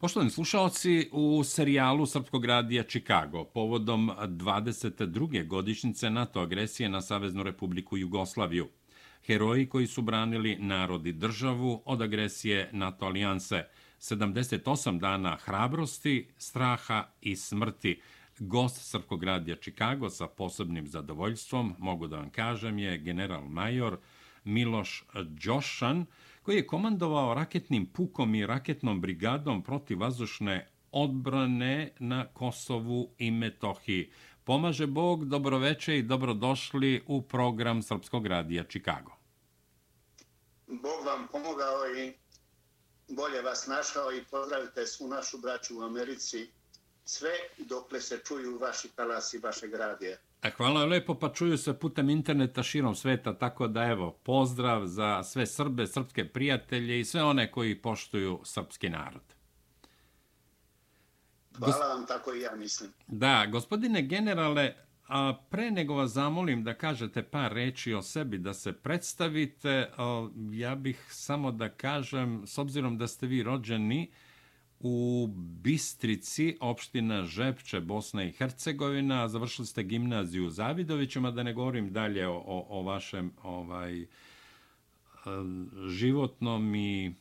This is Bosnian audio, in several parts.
Poštovani slušalci, u serijalu Srpskog radija Chicago povodom 22. godišnjice NATO agresije na Saveznu republiku Jugoslaviju, heroji koji su branili narod i državu od agresije NATO alijanse, 78 dana hrabrosti, straha i smrti, gost Srpskog radija Čikago sa posebnim zadovoljstvom, mogu da vam kažem, je general major Miloš Đošan, koji je komandovao raketnim pukom i raketnom brigadom protiv vazdušne odbrane na Kosovu i Metohiji. Pomaže Bog, dobroveče i dobrodošli u program Srpskog radija Čikago. Bog vam pomogao i bolje vas našao i pozdravite svu našu braću u Americi. Sve dokle se čuju vaši talasi vašeg radija. E, hvala lepo, pa čuju se putem interneta širom sveta, tako da evo, pozdrav za sve Srbe, srpske prijatelje i sve one koji poštuju srpski narod. Hvala vam, tako i ja mislim. Da, gospodine generale, a pre nego vas zamolim da kažete par reči o sebi, da se predstavite, ja bih samo da kažem, s obzirom da ste vi rođeni, u Bistrici, opština Žepče, Bosna i Hercegovina. Završili ste gimnaziju u Zavidovićima, da ne govorim dalje o, o, o vašem ovaj, e, životnom i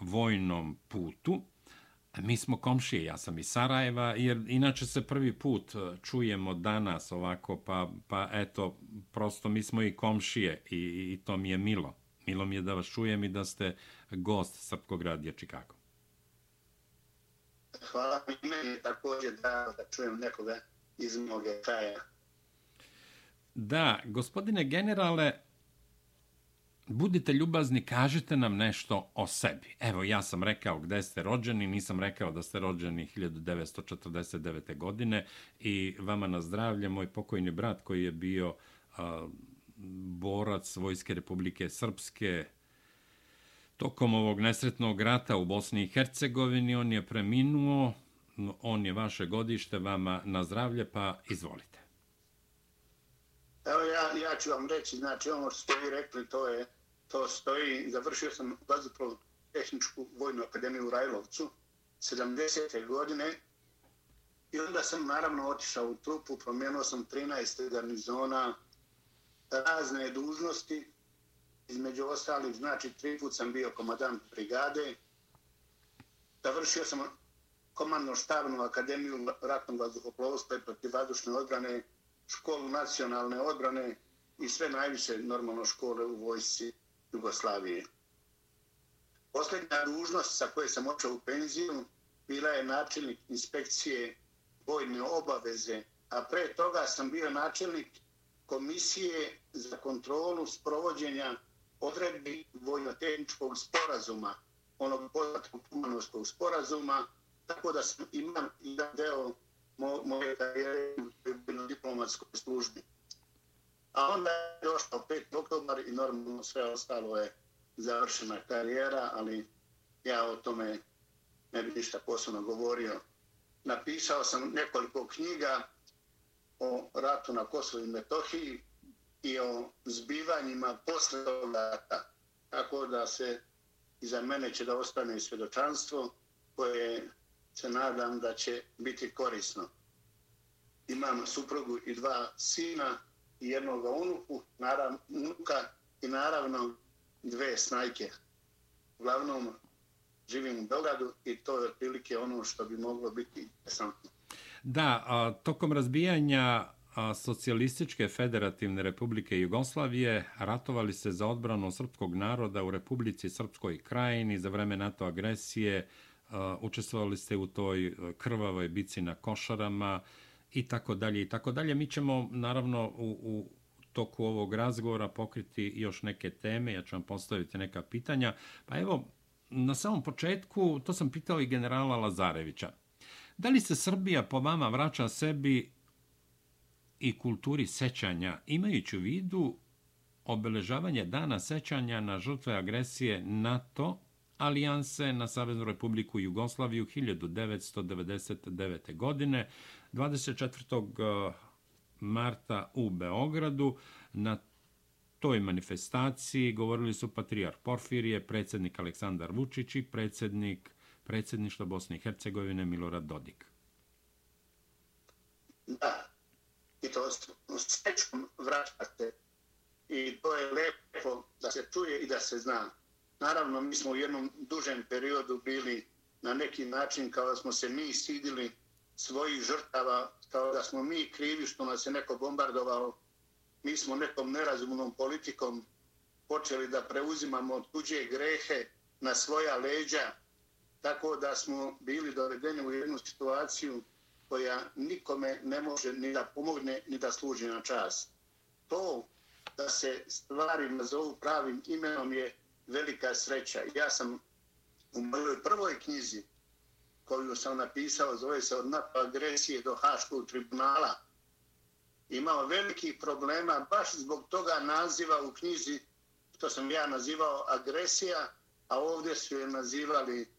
vojnom putu. Mi smo komšije, ja sam iz Sarajeva, jer inače se prvi put e, čujemo danas ovako, pa, pa eto, prosto mi smo i komšije i, i to mi je milo. Milo mi je da vas čujem i da ste gost Srpkog radija Čikago hvala mi meni također da, da čujem nekoga iz moge kraja. Da, gospodine generale, budite ljubazni, kažite nam nešto o sebi. Evo, ja sam rekao gde ste rođeni, nisam rekao da ste rođeni 1949. godine i vama na zdravlje, moj pokojni brat koji je bio a, borac Vojske Republike Srpske, Tokom ovog nesretnog rata u Bosni i Hercegovini on je preminuo, on je vaše godište, vama na zdravlje, pa izvolite. Evo ja, ja ću vam reći, znači ono što ste vi rekli, to je, to stoji, završio sam Vazduprov tehničku vojnu akademiju u Rajlovcu, 70. godine, i onda sam naravno otišao u trupu, promijenio sam 13. garnizona, razne dužnosti, između ostalih, znači tri put sam bio komadant brigade, završio sam komandno štabnu akademiju ratnog vazduhoplovstva i protivvadušne odbrane, školu nacionalne odbrane i sve najviše normalno škole u vojsci Jugoslavije. Posljednja dužnost sa koje sam očeo u penziju bila je načelnik inspekcije vojne obaveze, a pre toga sam bio načelnik komisije za kontrolu sprovođenja odredbi vojno-tehničkog sporazuma, onog poznatog kumanovskog sporazuma, tako da sam imam jedan deo mo moje karijere u diplomatskoj službi. A onda je došao 5. oktobar i normalno sve ostalo je završena karijera, ali ja o tome ne bi ništa posebno govorio. Napisao sam nekoliko knjiga o ratu na Kosovo i Metohiji, i o zbivanjima posle rata. Tako da se iza mene će da ostane svjedočanstvo koje se nadam da će biti korisno. Imam suprugu i dva sina i jednog unuku, naravno, unuka i naravno dve snajke. Uglavnom, živim u Belgradu i to je otprilike ono što bi moglo biti interesantno. Da, a, tokom razbijanja socijalističke federativne republike Jugoslavije ratovali se za odbranu srpskog naroda u Republici Srpskoj krajini za vreme NATO agresije, e, učestvovali ste u toj e, krvavoj bici na košarama i tako dalje i tako dalje. Mi ćemo naravno u, u toku ovog razgovora pokriti još neke teme, ja ću vam postaviti neka pitanja. Pa evo, na samom početku, to sam pitao i generala Lazarevića. Da li se Srbija po vama vraća sebi i kulturi sećanja, imajući u vidu obeležavanje dana sećanja na žrtve agresije NATO alijanse na Saveznu republiku Jugoslaviju 1999. godine 24. Eh, marta u Beogradu. Na toj manifestaciji govorili su patrijar Porfirije, predsjednik Aleksandar Vučić i predsjednik predsjedništva Bosne i Hercegovine Milorad Dodik. Da, i to s srećom vraćate. I to je lepo da se čuje i da se zna. Naravno, mi smo u jednom dužem periodu bili na neki način kao da smo se mi sidili svojih žrtava, kao da smo mi krivi što nas je neko bombardovao. Mi smo nekom nerazumnom politikom počeli da preuzimamo tuđe grehe na svoja leđa, tako da smo bili dovedeni u jednu situaciju koja nikome ne može ni da pomogne, ni da služi na čas. To da se stvari nazovu pravim imenom je velika sreća. Ja sam u mojoj prvoj knjizi koju sam napisao, zove se od NATO agresije do Haškog tribunala, imao veliki problema baš zbog toga naziva u knjizi što sam ja nazivao agresija, a ovdje su je nazivali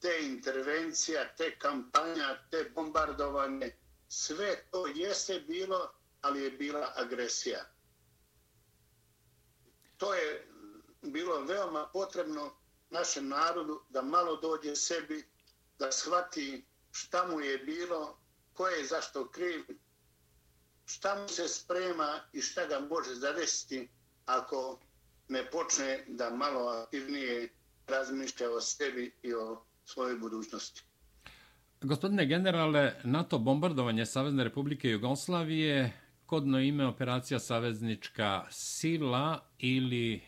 te intervencija, te kampanja, te bombardovanje. Sve to jeste bilo, ali je bila agresija. To je bilo veoma potrebno našem narodu da malo dođe sebi, da shvati šta mu je bilo, ko je zašto kriv, šta mu se sprema i šta ga može zadesiti ako ne počne da malo aktivnije razmišlja o sebi i o svojoj budućnosti. Gospodine generale, NATO bombardovanje Savezne republike Jugoslavije, kodno ime operacija Saveznička sila ili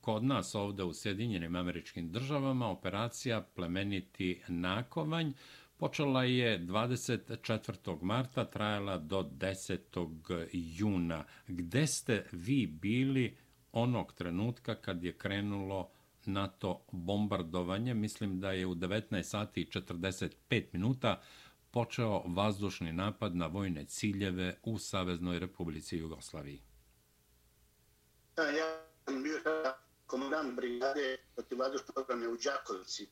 kod nas ovde u Sjedinjenim američkim državama operacija Plemeniti nakovanj počela je 24. marta, trajala do 10. juna. Gde ste vi bili onog trenutka kad je krenulo NATO bombardovanje? Mislim da je u 19 sati i 45 minuta počeo vazdušni napad na vojne ciljeve u Saveznoj Republici Jugoslaviji. Ja sam bio komandant brigade protiv vazdušne obrane u Đakovici.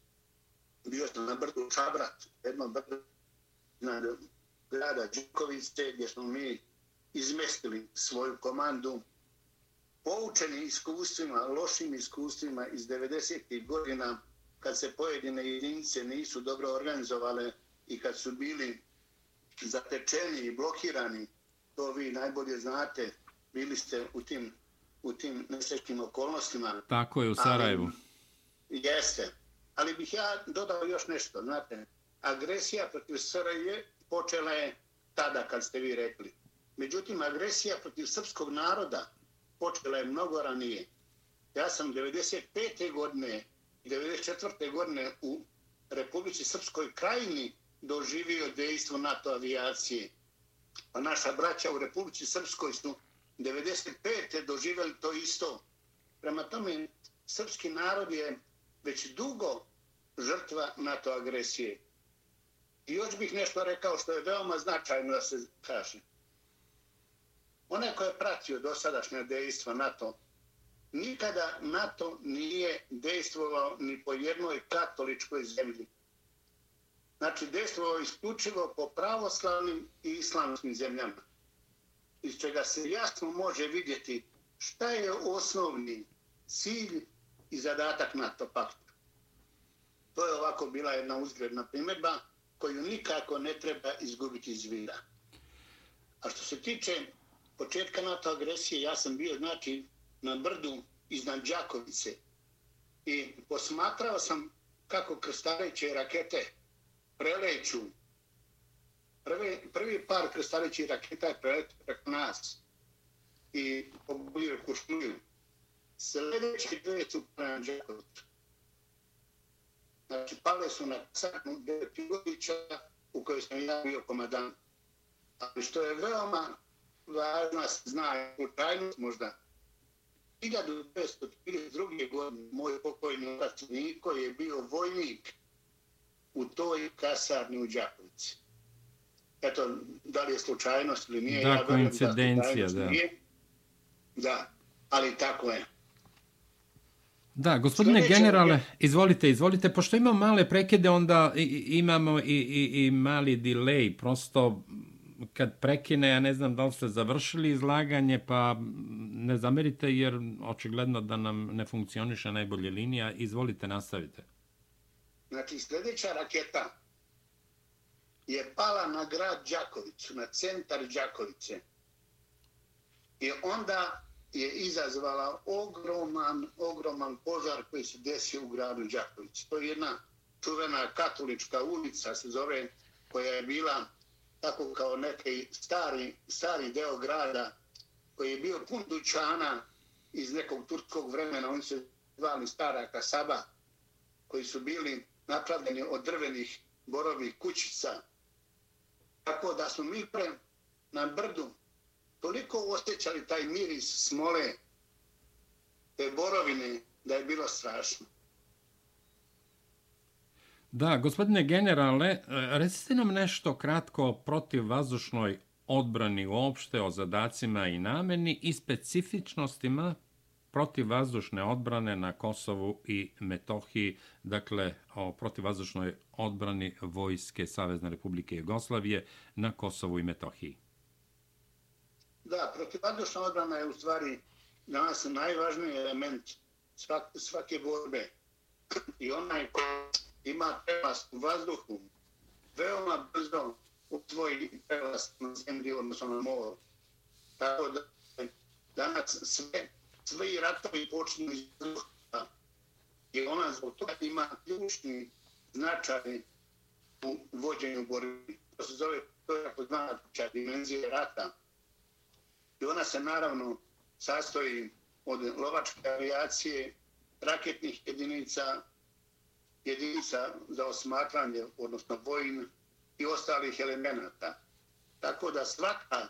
Bio sam na brdu Čabrat, jednom brdu na grada Đakovice, gdje smo mi izmestili svoju komandu. Poučeni iskustvima, lošim iskustvima iz 90. godina, kad se pojedine jedinice nisu dobro organizovale i kad su bili zatečeni i blokirani, to vi najbolje znate, bili ste u tim u tim nesrećnim okolnostima. Tako je u Sarajevu. Ali, jeste. Ali bih ja dodao još nešto. Znate, agresija protiv Saraje počela je tada kad ste vi rekli. Međutim, agresija protiv srpskog naroda počela je mnogo ranije. Ja sam 95. godine i 94. godine u Republici Srpskoj krajini doživio dejstvo NATO avijacije. A naša braća u Republici Srpskoj su 95. doživjeli to isto. Prema tome, srpski narod je već dugo žrtva NATO agresije. I još bih nešto rekao što je veoma značajno da se kaže. Onaj ko je pratio dosadašnje dejstva NATO, nikada NATO nije dejstvovao ni po jednoj katoličkoj zemlji. Znači, dejstvovao isključivo po pravoslavnim i islamskim zemljama iz čega se jasno može vidjeti šta je osnovni cilj i zadatak NATO pakta. To je ovako bila jedna uzgredna primjedba koju nikako ne treba izgubiti iz vida. A što se tiče početka NATO agresije, ja sam bio znači na brdu iznad Đakovice i posmatrao sam kako krstareće rakete preleću prvi, prvi par krstarići raketa je preletio preko nas i pobudio kušnuju. Sljedeći dve su prema Đakovicu. Znači, pale su na saknu Devetigovića u kojoj sam ja bio komadant. Ali što je veoma važno se zna, slučajnost možda, 1932. godine moj pokojni otac Niko je bio vojnik u toj kasarni u Đakovici eto, da li je slučajnost ili nije. Da, ja koincidencija, da. Nije. Da, ali tako je. Da, gospodine Sljedeće generale, izvolite, izvolite, pošto imamo male prekide, onda imamo i, i, i mali delay, prosto kad prekine, ja ne znam da li ste završili izlaganje, pa ne zamerite jer očigledno da nam ne funkcioniše najbolje linija, izvolite, nastavite. Znači, sljedeća raketa je pala na grad Đakovicu, na centar Đakovice. I onda je izazvala ogroman, ogroman požar koji se desio u gradu Đaković. To je jedna čuvena katolička ulica, se zove, koja je bila tako kao neki stari, stari deo grada, koji je bio pun dućana iz nekog turskog vremena, oni se zvali stara kasaba, koji su bili napravljeni od drvenih borovih kućica. Tako da smo mi pre na brdu toliko osjećali taj miris smole, te borovine, da je bilo strašno. Da, gospodine generale, e, recite nam nešto kratko o protivvazdušnoj odbrani uopšte o zadacima i nameni i specifičnostima protivvazdušne odbrane na Kosovu i Metohiji, dakle o protivvazdušnoj odbrani Vojske Savezne Republike Jugoslavije na Kosovu i Metohiji. Da, protivvazdušna odbrana je u stvari danas najvažniji element svake borbe. I onaj ko ima prelast u vazduhu, veoma brzo usvoji prelast na zemlji, odnosno na moru. Tako da danas sve, svi ratovi počinju iz vazduha i ona zbog toga ima ključni značaj u vođenju borbi. To se zove, to je tako znana dimenzija rata. I ona se naravno sastoji od lovačke avijacije, raketnih jedinica, jedinica za osmatranje, odnosno vojn i ostalih elemenata. Tako da svaka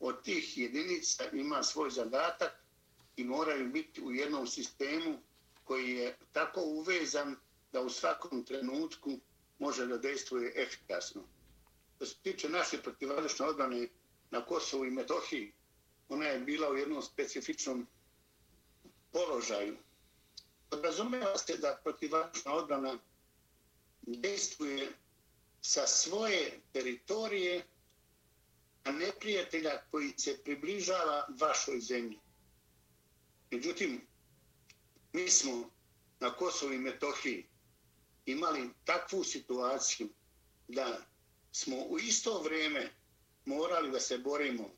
od tih jedinica ima svoj zadatak i moraju biti u jednom sistemu koji je tako uvezan da u svakom trenutku može da dejstvuje efikasno. Što se tiče naše protivvazdušne odbrane na Kosovu i Metohiji, ona je bila u jednom specifičnom položaju podrazumeva se da protivvačna odbrana dejstvuje sa svoje teritorije na neprijatelja koji se približava vašoj zemlji. Međutim, mi smo na Kosovo i Metohiji imali takvu situaciju da smo u isto vrijeme morali da se borimo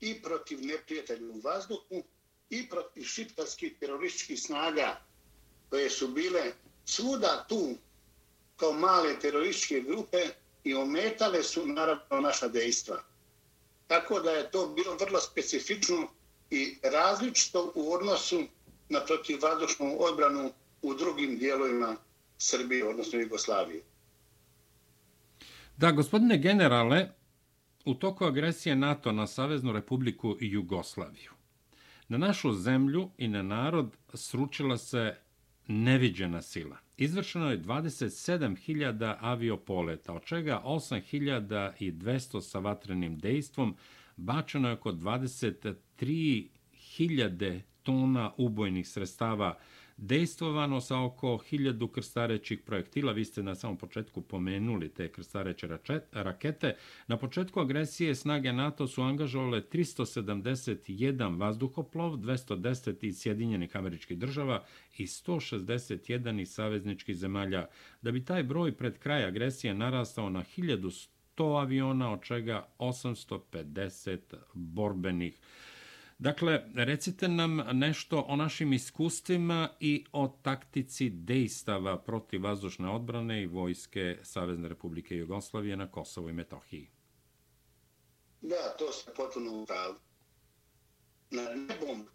i protiv neprijatelja u vazduhu i protiv šiptarskih terorističkih snaga koje su bile svuda tu kao male terorističke grupe i ometale su naravno naša dejstva. Tako da je to bilo vrlo specifično i različito u odnosu na protivvazdušnu odbranu u drugim dijelovima Srbije, odnosno Jugoslavije. Da, gospodine generale, u toku agresije NATO na Saveznu republiku i Jugoslaviju, na našu zemlju i na narod sručila se neviđena sila. Izvršeno je 27.000 aviopoleta, od čega 8.200 sa vatrenim dejstvom, bačeno je oko 23.000 tona ubojnih sredstava, dejstvovano sa oko hiljadu krstarećih projektila. Vi ste na samom početku pomenuli te krstareće rakete. Na početku agresije snage NATO su angažovale 371 vazduhoplov, 210 iz Sjedinjenih američkih država i 161 iz savezničkih zemalja. Da bi taj broj pred kraj agresije narastao na 1100 aviona, od čega 850 borbenih. Dakle, recite nam nešto o našim iskustvima i o taktici dejstava protiv vazdušne odbrane i vojske Savezne republike Jugoslavije na Kosovo i Metohiji. Da, to se potpuno upravo. Na nebom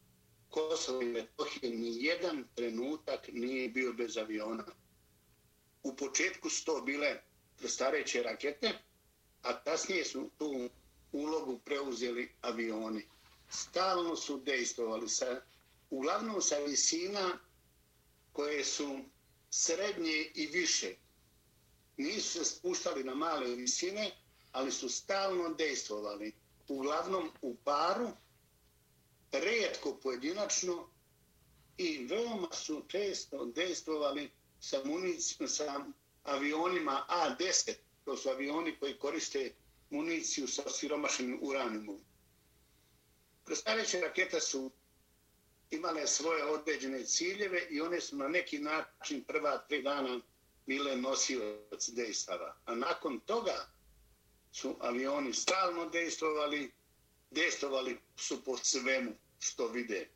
Kosovo i Metohije ni jedan trenutak nije bio bez aviona. U početku su to bile stareće rakete, a kasnije su tu ulogu preuzeli avioni stalno su dejstvovali sa, uglavnom sa visina koje su srednje i više. Nisu se spuštali na male visine, ali su stalno dejstvovali. Uglavnom u paru, redko pojedinačno i veoma su često dejstvovali sa, municijom, sa avionima A-10. To su avioni koji koriste municiju sa siromašenim uranimom. Krstareće rakete su imale svoje određene ciljeve i one su na neki način prva tri dana bile nosioci dejstava. A nakon toga su avioni stalno dejstvovali, dejstvovali su po svemu što vide.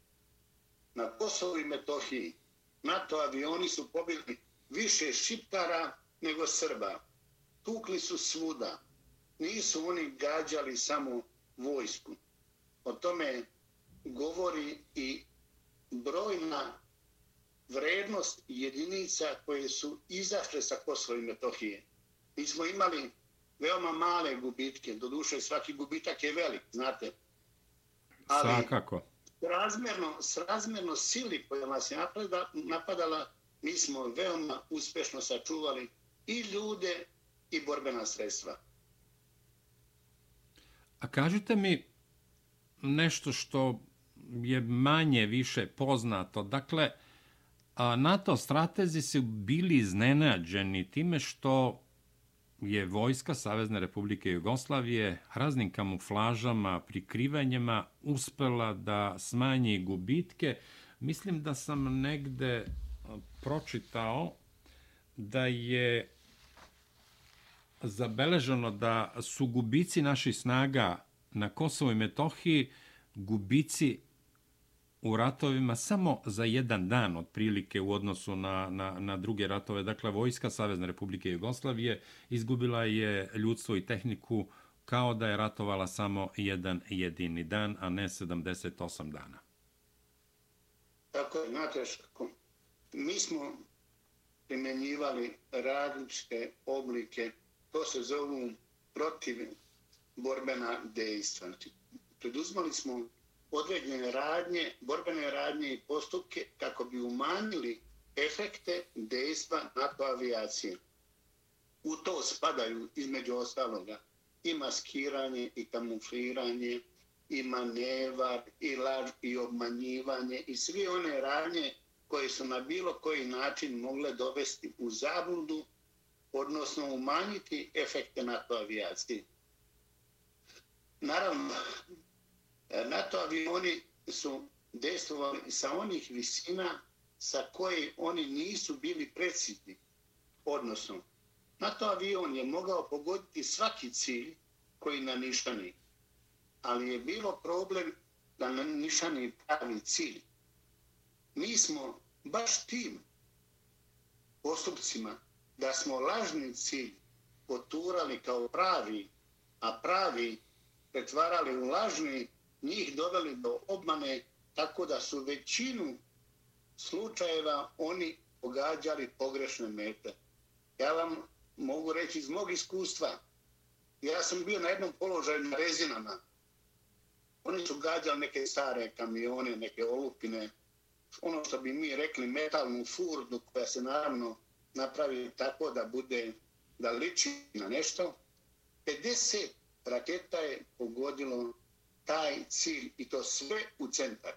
Na Kosovo i Metohiji NATO avioni su pobili više šiptara nego Srba. Tukli su svuda. Nisu oni gađali samo vojsku. O tome govori i brojna vrednost jedinica koje su izašle sa Kosova i Metohije. Mi smo imali veoma male gubitke, do duše svaki gubitak je velik, znate. Ali Svakako. Razmjerno, razmjerno sili koja nas je napadala, mi smo veoma uspešno sačuvali i ljude i borbena sredstva. A kažite mi nešto što je manje više poznato. Dakle, NATO stratezi su bili iznenađeni time što je vojska Savezne republike Jugoslavije raznim kamuflažama, prikrivanjima uspela da smanji gubitke. Mislim da sam negde pročitao da je zabeleženo da su gubici naših snaga na Kosovo i Metohiji gubici u ratovima samo za jedan dan otprilike u odnosu na, na, na druge ratove. Dakle, Vojska Savezne Republike Jugoslavije izgubila je ljudstvo i tehniku kao da je ratovala samo jedan jedini dan, a ne 78 dana. Tako je, znate što, mi smo primjenjivali različite oblike, to se zovu protiv borbena dejstva. Znači, preduzmali smo određene radnje, borbene radnje i postupke kako bi umanjili efekte dejstva NATO avijacije. U to spadaju između ostaloga i maskiranje i kamufliranje i manevar i laž i obmanjivanje i svi one radnje koje su na bilo koji način mogle dovesti u zabludu, odnosno umanjiti efekte NATO avijacije. Naravno, e, NATO avioni su dejstvovali sa onih visina sa koje oni nisu bili precizni. Odnosno, NATO avion je mogao pogoditi svaki cilj koji na nišani, ali je bilo problem da na nišani pravi cilj. Mi smo baš tim postupcima da smo lažni cilj poturali kao pravi, a pravi pretvarali u lažne, njih doveli do obmane tako da su većinu slučajeva oni pogađali pogrešne mete. Ja vam mogu reći iz mog iskustva, ja sam bio na jednom položaju na rezinama. Oni su gađali neke stare kamione, neke olupine, ono što bi mi rekli metalnu furdu koja se naravno napravi tako da bude, da liči na nešto. 50 raketa je pogodilo taj cilj i to sve u centar.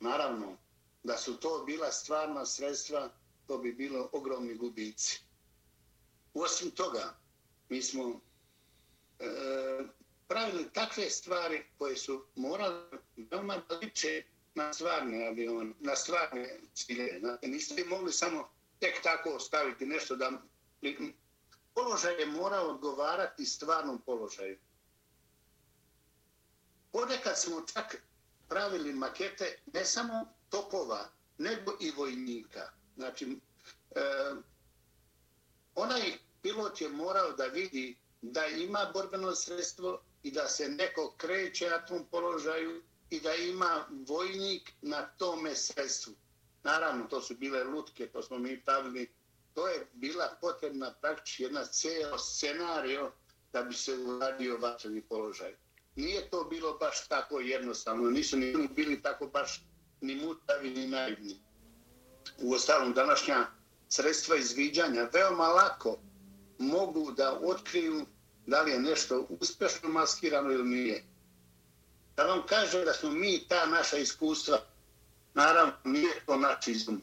Naravno, da su to bila stvarna sredstva, to bi bilo ogromni gubici. Osim toga, mi smo e, pravili takve stvari koje su morali veoma da liče na stvarne avione, na stvarne cilje. Znate, niste mogli samo tek tako staviti nešto da... Položaj je morao odgovarati stvarnom položaju. Ponekad smo čak pravili makete ne samo topova, nego i vojnika. Znači, e, onaj pilot je morao da vidi da ima borbeno sredstvo i da se neko kreće na tom položaju i da ima vojnik na tome sredstvu. Naravno, to su bile lutke, to smo mi pravili. To je bila potrebna praktički jedna ceo scenario da bi se uradio vatreni položaj nije to bilo baš tako jednostavno. Nisu ni bili tako baš ni mutavi, ni naivni. U ostalom, današnja sredstva izviđanja veoma lako mogu da otkriju da li je nešto uspešno maskirano ili nije. Da vam kaže da smo mi ta naša iskustva, naravno nije to naš izum.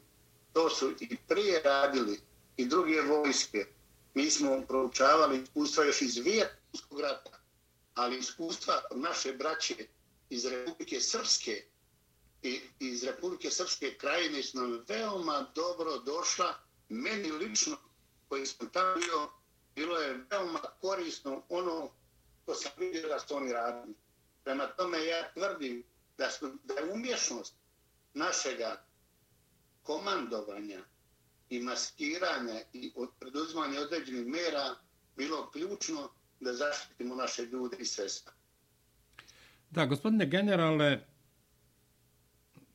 To su i prije radili i druge vojske. Mi smo proučavali iskustva još iz Vijetnamskog rata ali iskustva naše braće iz Republike Srpske i iz Republike Srpske krajine su nam veoma dobro došla meni lično, koji sam tamo bio, bilo je veoma korisno ono što sam vidio da su oni radili. Prema tome ja tvrdim da, su, da je umješnost našega komandovanja i maskiranja i od preduzmanje određenih mera bilo ključno da zaštitimo naše ljude i sredstva. Da, gospodine generale,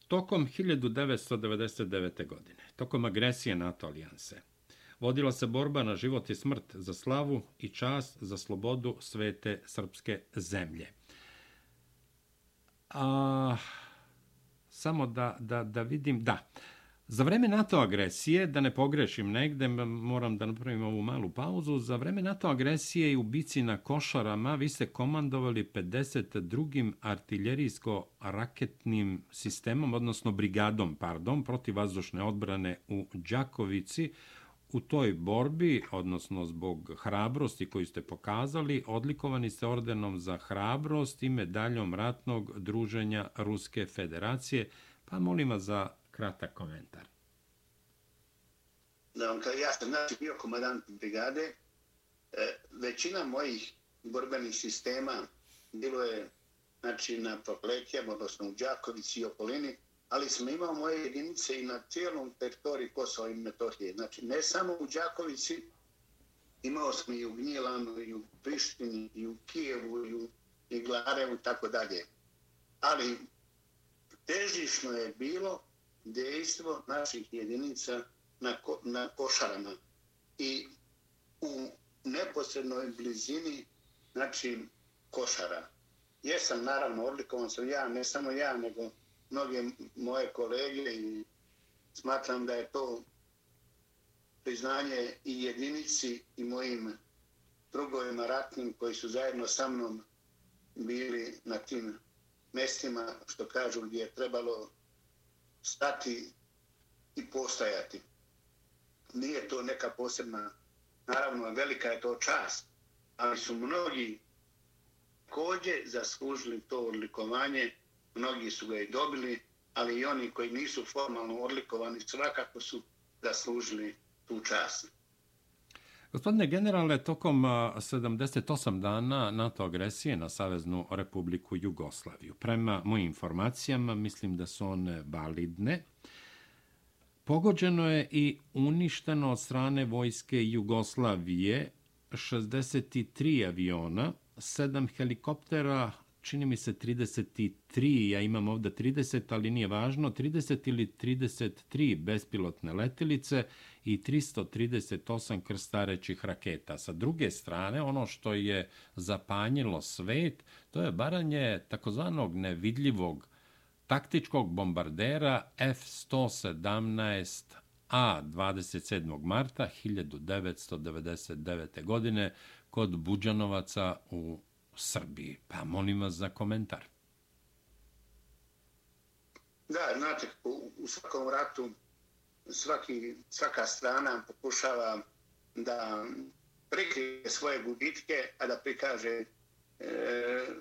tokom 1999. godine, tokom agresije NATO alijanse, vodila se borba na život i smrt za slavu i čast za slobodu svete srpske zemlje. A, samo da, da, da vidim, da, Za vreme NATO agresije, da ne pogrešim negde, moram da napravim ovu malu pauzu, za vreme NATO agresije i u bici na Košarama vi ste komandovali 52. artiljerijsko-raketnim sistemom, odnosno brigadom, pardon, protivazdušne odbrane u Đakovici. U toj borbi, odnosno zbog hrabrosti koju ste pokazali, odlikovani ste ordenom za hrabrost i medaljom ratnog druženja Ruske federacije. Pa molim vas za kratak komentar. Da vam ja sam znači bio komadant brigade, e, većina mojih borbenih sistema bilo je znači, na Prokletijama, odnosno u Đakovici i okolini, ali smo imao moje jedinice i na cijelom teritoriji Kosova i Metohije. Znači, ne samo u Đakovici, imao smo i u Gnjilanu, i u Prištini, i u Kijevu, i u Iglarevu, i tako dalje. Ali težišno je bilo dejstvo naših jedinica na, ko, na košarama i u neposrednoj blizini znači košara. Jesam naravno odlikovan sam ja, ne samo ja, nego mnoge moje kolege i smatram da je to priznanje i jedinici i mojim drugovima ratnim koji su zajedno sa mnom bili na tim mestima, što kažu, gdje je trebalo stati i postajati. Nije to neka posebna, naravno velika je to čast, ali su mnogi kođe zaslužili to odlikovanje, mnogi su ga i dobili, ali i oni koji nisu formalno odlikovani svakako su zaslužili tu čast. Gospodine generale, tokom 78 dana NATO agresije na Saveznu republiku Jugoslaviju, prema mojim informacijama, mislim da su one validne, pogođeno je i uništeno od strane vojske Jugoslavije 63 aviona, 7 helikoptera, čini mi se 33, ja imam ovdje 30, ali nije važno, 30 ili 33 bespilotne letilice, i 338 krstarećih raketa. Sa druge strane, ono što je zapanjilo svet, to je baranje takozvanog nevidljivog taktičkog bombardera F-117 A 27. marta 1999. godine kod Buđanovaca u Srbiji. Pa molim vas za komentar. Da, znate, u, u svakom ratu svaki, svaka strana pokušava da prikrije svoje gubitke, a da prikaže e,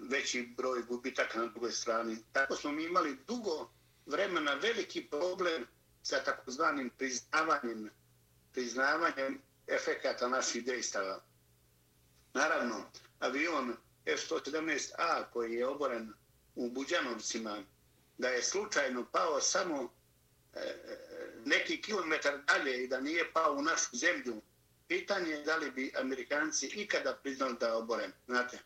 veći broj gubitaka na drugoj strani. Tako smo mi imali dugo vremena veliki problem sa takozvanim priznavanjem, priznavanjem efekata naših dejstava. Naravno, avion F-117A koji je oboren u Buđanovcima, da je slučajno pao samo e, neki kilometar dalje i da nije pao u našu zemlju, pitanje je da li bi Amerikanci ikada priznali da je oboren. Znate,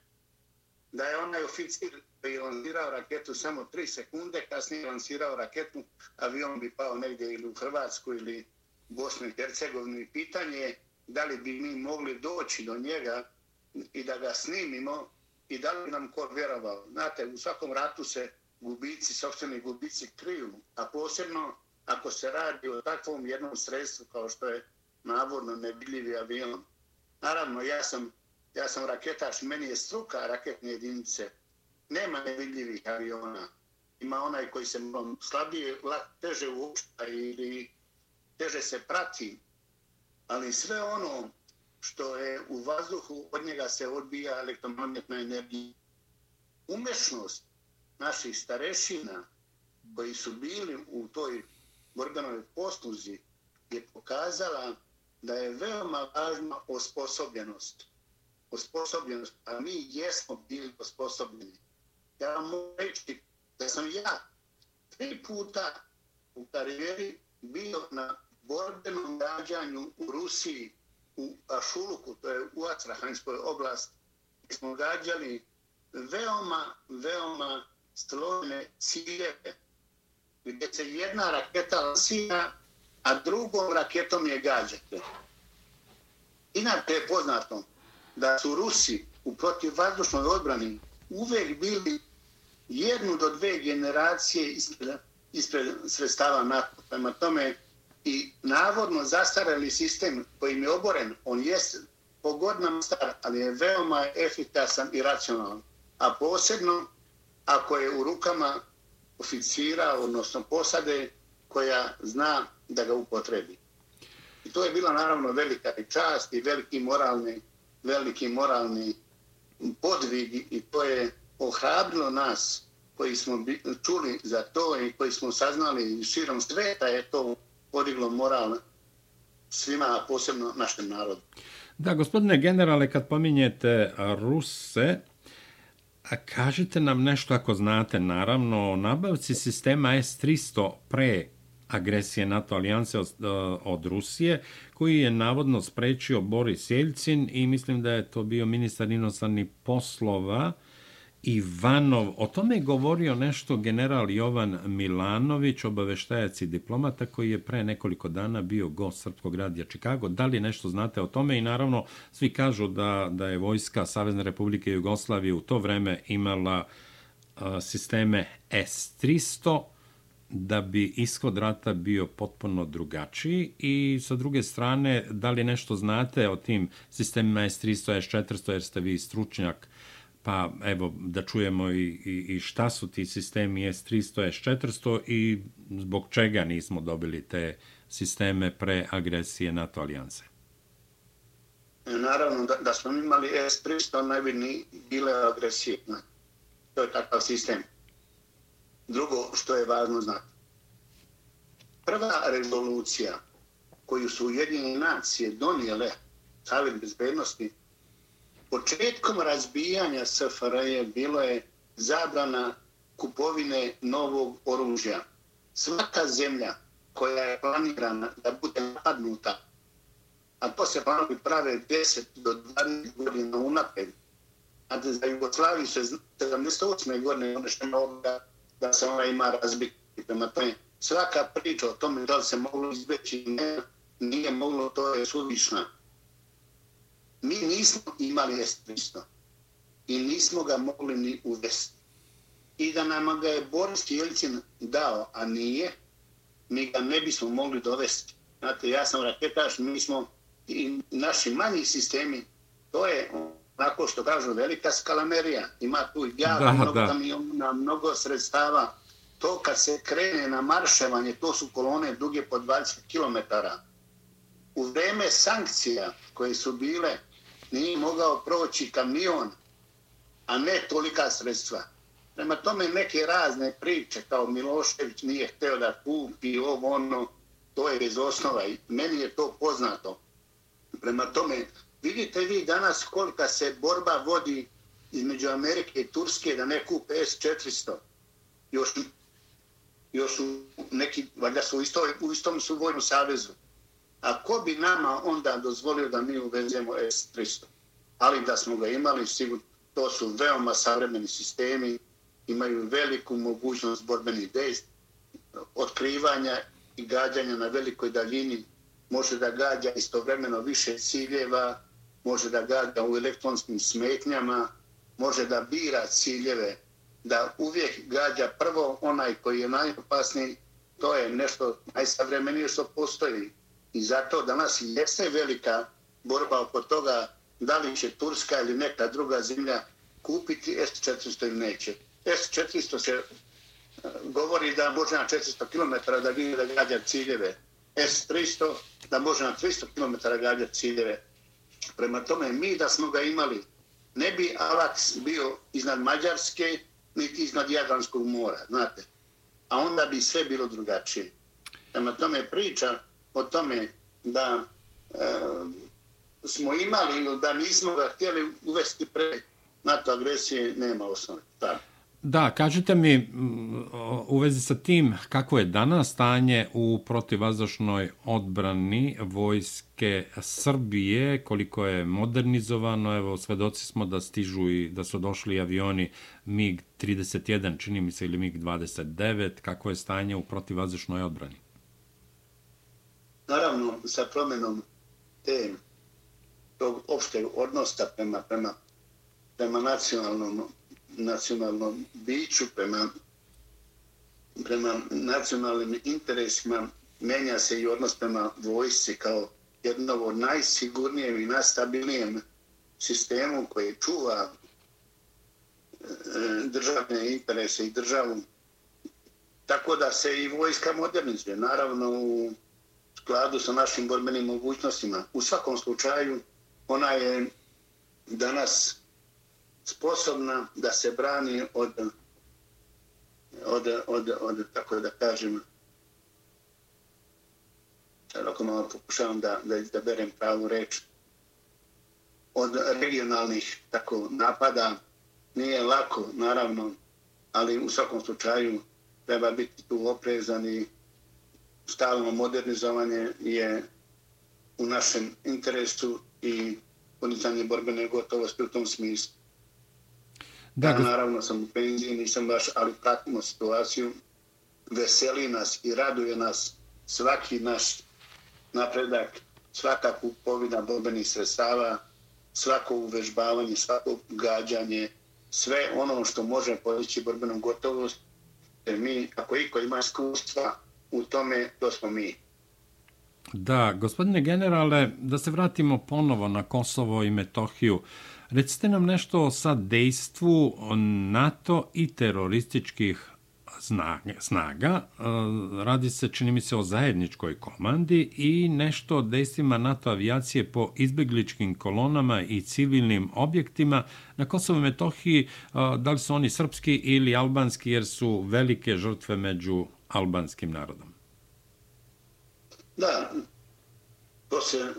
da je onaj oficir koji je lansirao raketu samo 3 sekunde, kasnije je lansirao raketu, avion bi pao negdje ili u Hrvatsku ili Bosnu i Hercegovini. Pitanje je da li bi mi mogli doći do njega i da ga snimimo i da li nam ko vjerovao. Znate, u svakom ratu se gubici, sobstveni gubici kriju, a posebno ako se radi o takvom jednom sredstvu kao što je navodno nebiljivi avion. Naravno, ja sam, ja sam raketaš, meni je struka raketne jedinice. Nema nevidljivih aviona. Ima onaj koji se slabije, teže uopšta ili teže se prati. Ali sve ono što je u vazduhu, od njega se odbija elektromagnetna energija. Umešnost naših starešina koji su bili u toj borbenoj posluzi je pokazala da je veoma važna osposobljenost. Osposobljenost, a mi jesmo bili osposobljeni. Ja vam mogu reći da sam ja tri puta u karijeri bio na borbenom gađanju u Rusiji, u Ašuluku, to je u Astrahanskoj oblasti, gdje smo gađali veoma, veoma slovne ciljeve, gdje se jedna raketa lansira, a drugom raketom je gađate. Inače je poznato da su Rusi u protivvazdušnoj odbrani uvek bili jednu do dve generacije ispred, ispred sredstava NATO. Prema tome i navodno zastareli sistem kojim je oboren, on je pogodno star, ali je veoma efikasan i racionalan. A posebno ako je u rukama oficira, odnosno posade, koja zna da ga upotrebi. I to je bila naravno velika i čast i veliki moralni, veliki moralni podvig i to je ohrabrilo nas koji smo čuli za to i koji smo saznali širom sveta je to podiglo moral svima, a posebno našem narodu. Da, gospodine generale, kad pominjete Ruse, kažite nam nešto ako znate, naravno, o nabavci sistema S-300 pre agresije NATO alijanse od, e, od Rusije, koji je navodno sprečio Boris Jeljcin i mislim da je to bio ministar inostranih poslova Ivanov. O tome je govorio nešto general Jovan Milanović, obaveštajac i diplomata, koji je pre nekoliko dana bio gost Srpskog radija Čikago. Da li nešto znate o tome? I naravno, svi kažu da, da je vojska Savezne republike Jugoslavije u to vreme imala a, sisteme S-300, da bi ishod rata bio potpuno drugačiji i sa druge strane, da li nešto znate o tim sistemima S-300, S-400, jer ste vi stručnjak pa evo da čujemo i, i, i šta su ti sistemi S300, S400 i zbog čega nismo dobili te sisteme pre agresije NATO alijanse? Naravno, da, da smo imali S300, ne bi ni bile agresivne. To je takav sistem. Drugo što je važno znati. Prva rezolucija koju su Ujedinjene nacije donijele Savjet bezbednosti početkom razbijanja SFRJ bilo je zabrana kupovine novog oružja. Svaka zemlja koja je planirana da bude napadnuta, a to se planovi prave 10 do 20 godina unapred, a za Jugoslaviju se 78. godine ono što da se ona ima razbiti. Prema tome, svaka priča o tome da li se moglo izbeći, ne, nije moglo, to je suvišna mi nismo imali S-300 i nismo ga mogli ni uvesti. I da nam ga je Boris Jelcin dao, a nije, mi ga ne bismo mogli dovesti. Znate, ja sam raketaš, mi smo i naši manji sistemi, to je onako što kažu velika skalamerija. Ima tu jako da, mnogo kamiona, mnogo sredstava. To kad se krene na marševanje, to su kolone duge po 20 km. U vreme sankcija koje su bile nije mogao proći kamion, a ne tolika sredstva. Prema tome neke razne priče kao Milošević nije hteo da kupi ovo ono, to je bez osnova i meni je to poznato. Prema tome, vidite vi danas kolika se borba vodi između Amerike i Turske da ne kupe S-400. Još, još su neki, valjda su u, isto, u istom su vojnom savezu. A ko bi nama onda dozvolio da mi uvezemo S-300? Ali da smo ga imali, sigurno, to su veoma savremeni sistemi, imaju veliku mogućnost borbenih dejstva, otkrivanja i gađanja na velikoj daljini, može da gađa istovremeno više ciljeva, može da gađa u elektronskim smetnjama, može da bira ciljeve, da uvijek gađa prvo onaj koji je najopasniji, to je nešto najsavremenije što postoji. I zato danas jeste velika borba oko toga da li će Turska ili neka druga zemlja kupiti S-400 ili neće. S-400 se eh, govori da može na 400 km da vidi da gađa ciljeve. S-300 da može na 300 km gađa ciljeve. Prema tome, mi da smo ga imali, ne bi Alaks bio iznad Mađarske, niti iznad Jadranskog mora, znate. A onda bi sve bilo drugačije. Prema tome priča o tome da e, smo imali ili da nismo ga htjeli uvesti pre NATO agresije, nema osnove. Tako. Da, kažite mi u vezi sa tim kako je danas stanje u protivazdašnoj odbrani vojske Srbije, koliko je modernizovano, evo svedoci smo da stižu i da su došli avioni MiG-31, čini mi se, ili MiG-29, kako je stanje u protivazdašnoj odbrani? Naravno, sa promjenom te tog opšteg odnosta prema, prema, prema nacionalnom nacionalnom biću, prema, prema nacionalnim interesima, menja se i odnos prema vojsci kao jednom od najsigurnijem i najstabilnijem sistemu koji čuva e, državne interese i državu. Tako da se i vojska modernizuje, naravno u skladu sa našim borbenim mogućnostima. U svakom slučaju, ona je danas sposobna da se brani od, od, od, od tako da kažem, ako malo pokušavam da, da izaberem pravu reč, od regionalnih tako napada nije lako, naravno, ali u svakom slučaju treba biti tu oprezan i stalno modernizovanje je u našem interesu i podizanje borbene gotovosti u tom smislu. Da, ja, naravno sam u penziji, nisam baš, ali pratimo situaciju. Veseli nas i raduje nas svaki naš napredak, svaka kupovina borbenih sredstava, svako uvežbavanje, svako gađanje, sve ono što može podići borbenom gotovost, jer mi, ako iko ima iskustva u tome, to smo mi. Da, gospodine generale, da se vratimo ponovo na Kosovo i Metohiju. Recite nam nešto o sad dejstvu NATO i terorističkih snaga. E, radi se, čini mi se, o zajedničkoj komandi i nešto o dejstvima NATO avijacije po izbegličkim kolonama i civilnim objektima na Kosovo i Metohiji. E, da li su oni srpski ili albanski, jer su velike žrtve među albanskim narodom? Da, to se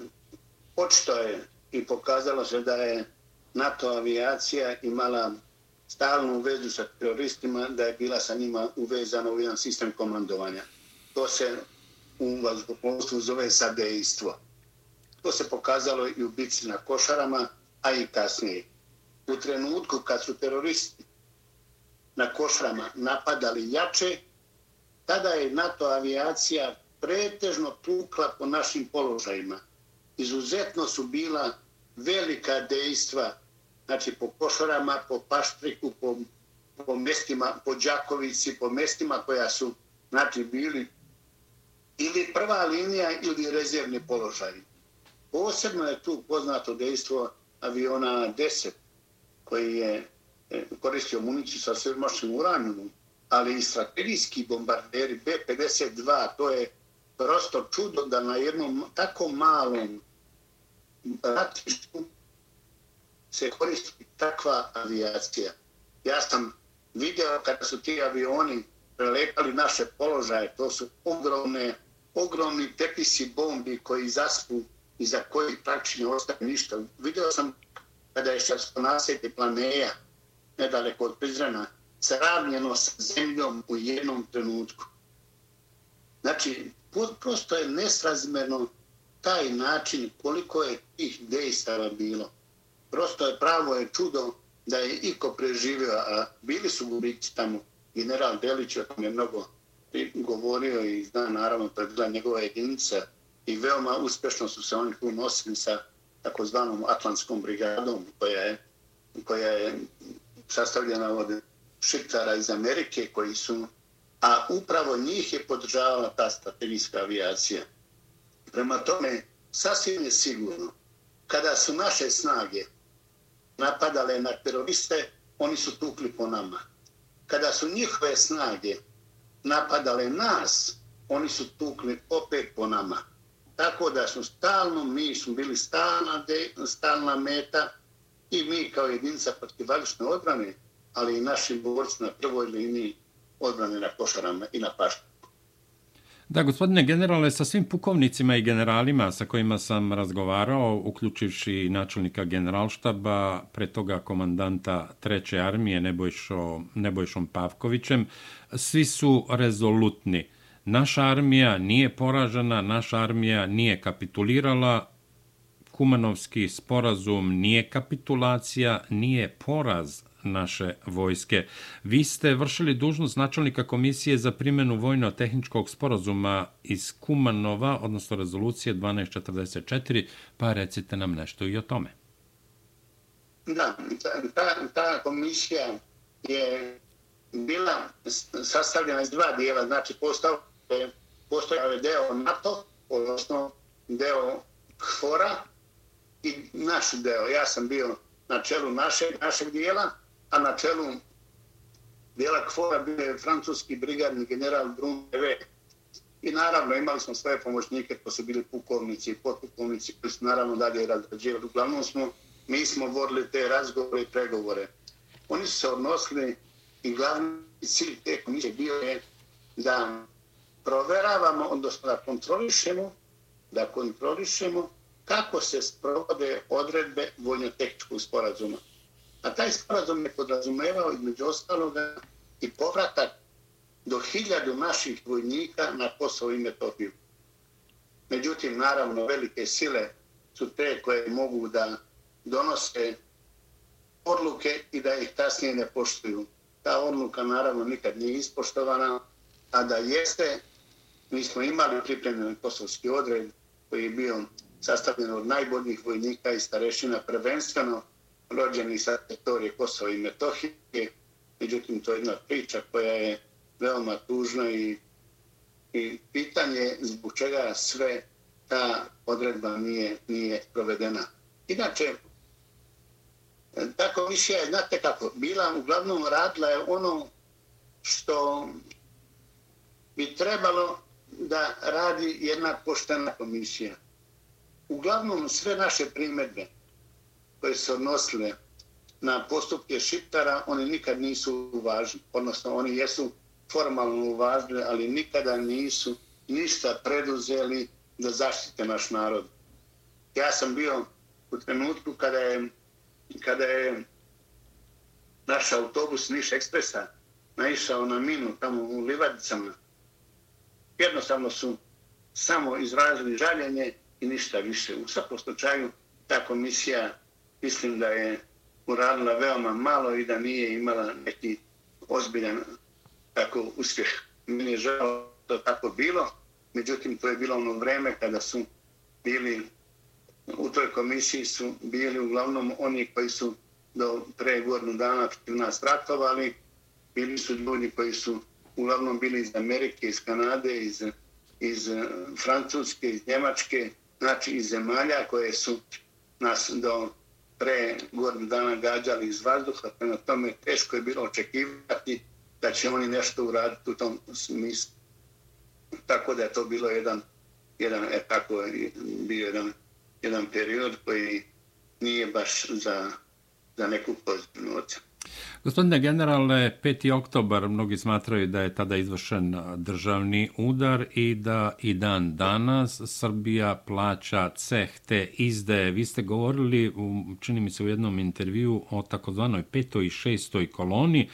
očito je i pokazalo se da je NATO avijacija imala stalnu vezu sa teroristima, da je bila sa njima uvezana u jedan sistem komandovanja. To se u vazduhoplovstvu zove sadejstvo. To se pokazalo i u bici na košarama, a i kasnije. U trenutku kad su teroristi na košarama napadali jače, tada je NATO avijacija pretežno tukla po našim položajima. Izuzetno su bila velika dejstva znači po košarama, po paštriku, po, po mestima, po Đakovici, po mestima koja su znači, bili ili prva linija ili rezervni položaj. Posebno je tu poznato dejstvo aviona 10 koji je e, koristio municiju sa sredmošnim uranijom, ali i strategijski bombarderi B-52, to je prosto čudo da na jednom tako malom ratištu se koristi takva avijacija. Ja sam vidio kada su ti avioni prelepali naše položaje, to su ogromne, ogromni tepisi bombi koji zaspu i za koji praktično ne ostaje ništa. Vidio sam kada je šarsko naselje planeja, nedaleko od Prizrena, sravnjeno sa zemljom u jednom trenutku. Znači, prosto je nesrazmerno taj način koliko je tih dejstava bilo prosto je pravo je čudo da je iko preživio, a bili su gubici tamo. General Delić o tome mnogo govorio i zna naravno to je bila njegova jedinica i veoma uspešno su se oni tu nosili sa takozvanom Atlantskom brigadom koja je, koja je sastavljena od šiptara iz Amerike koji su, a upravo njih je podržavala ta strategijska avijacija. Prema tome, sasvim je sigurno, kada su naše snage napadale na teroriste, oni su tukli po nama. Kada su njihove snage napadale nas, oni su tukli opet po nama. Tako da su stalno, mi smo bili stalna, de, stalna meta i mi kao jedinica protivalične odbrane, ali i naši borci na prvoj liniji odbrane na košarama i na paštu. Da, gospodine generale, sa svim pukovnicima i generalima sa kojima sam razgovarao, uključivši načelnika generalštaba, pre toga komandanta Treće armije Nebojšo, Nebojšom Pavkovićem, svi su rezolutni. Naša armija nije poražena, naša armija nije kapitulirala, Kumanovski sporazum nije kapitulacija, nije poraz naše vojske. Vi ste vršili dužnost načelnika komisije za primjenu vojno-tehničkog sporazuma iz Kumanova, odnosno rezolucije 1244, pa recite nam nešto i o tome. Da, ta, ta komisija je bila sastavljena iz dva dijela, znači postojao je ovaj deo NATO, odnosno deo KFOR-a i naš deo. Ja sam bio na čelu našeg, našeg dijela, a na čelu dijela KFOR-a bio je francuski brigadni general Bruneve. I naravno imali smo svoje pomoćnike, to su bili pukovnici i potpukovnici koji su naravno dalje razrađivali. Uglavnom smo, mi smo vodili te razgovore i pregovore. Oni su se odnosili i glavni cilj te komisije bio je da proveravamo, odnosno da kontrolišemo, da kontrolišemo kako se sprovode odredbe vojno-tehničkog sporazuma. A taj sporazum je podrazumevao između ostaloga i povratak do hiljadu naših vojnika na Kosovo i Metohiju. Međutim, naravno, velike sile su te koje mogu da donose odluke i da ih kasnije ne poštuju. Ta odluka, naravno, nikad nije ispoštovana, a da jeste, mi smo imali pripremljen kosovski odred koji je bio sastavljen od najboljih vojnika i starešina prvenstveno rođeni sa teritorije Kosova i Metohije. Međutim, to je jedna priča koja je veoma tužna i, i pitanje zbog čega sve ta odredba nije, nije provedena. Inače, ta komisija je, znate kako, bila uglavnom radila je ono što bi trebalo da radi jedna poštena komisija. Uglavnom sve naše primedbe koje se odnosile na postupke šiptara, oni nikad nisu uvažni. Odnosno, oni jesu formalno uvažni, ali nikada nisu ništa preduzeli da zaštite naš narod. Ja sam bio u trenutku kada je, kada je naš autobus Niš Ekspresa naišao na minu tamo u Livadicama. Jednostavno su samo izrazili žaljenje i ništa više. U svakom slučaju ta komisija mislim da je uradila veoma malo i da nije imala neki ozbiljan tako uspjeh. Meni je žao da tako bilo, međutim to je bilo ono vreme kada su bili u toj komisiji su bili uglavnom oni koji su do pre godinu dana protiv nas ratovali, bili su ljudi koji su uglavnom bili iz Amerike, iz Kanade, iz, iz eh, Francuske, iz Njemačke, znači iz zemalja koje su nas do pre godinu dana gađali iz vazduha, prema tome teško je bilo očekivati da će oni nešto uraditi u tom smislu. Tako da je to bilo jedan, jedan e, tako je bio jedan, jedan period koji nije baš za, za neku pozitivnu ocenu. Gospodine generale, 5. oktobar mnogi smatraju da je tada izvršen državni udar i da i dan danas Srbija plaća ceh te izdaje. Vi ste govorili, čini mi se u jednom intervju, o takozvanoj petoj i šestoj koloni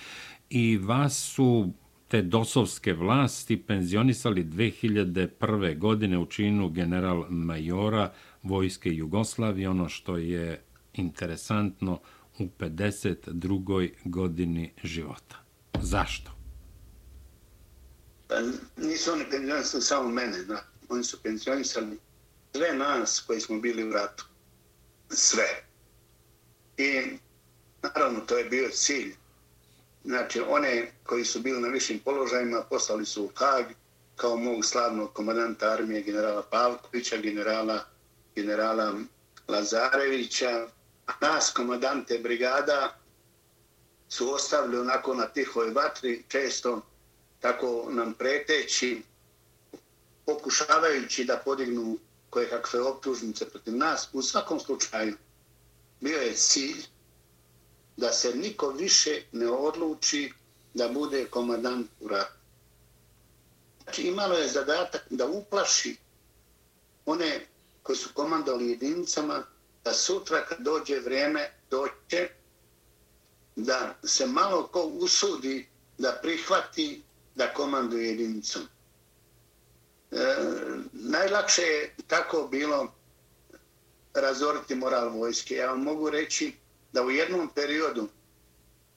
i vas su te dosovske vlasti penzionisali 2001. godine u činu general majora Vojske Jugoslavije. Ono što je interesantno, u 52. godini života. Zašto? Pa nisu oni penzionisali samo mene, da. Oni su penzionisali sve nas koji smo bili u ratu. Sve. I naravno to je bio cilj. Znači, one koji su bili na višim položajima poslali su u Hag kao mog slavnog komadanta armije generala Pavkovića, generala, generala Lazarevića, nas, komadante brigada, su ostavili onako na tihoj vatri, često tako nam preteći, pokušavajući da podignu koje kakve optužnice protiv nas. U svakom slučaju bio je cilj da se niko više ne odluči da bude komadant u ratu. Znači imalo je zadatak da uplaši one koji su komandali jedinicama da sutra kad dođe vrijeme doće da se malo ko usudi da prihvati da komanduje jedinicom. E, najlakše je tako bilo razoriti moral vojske. Ja vam mogu reći da u jednom periodu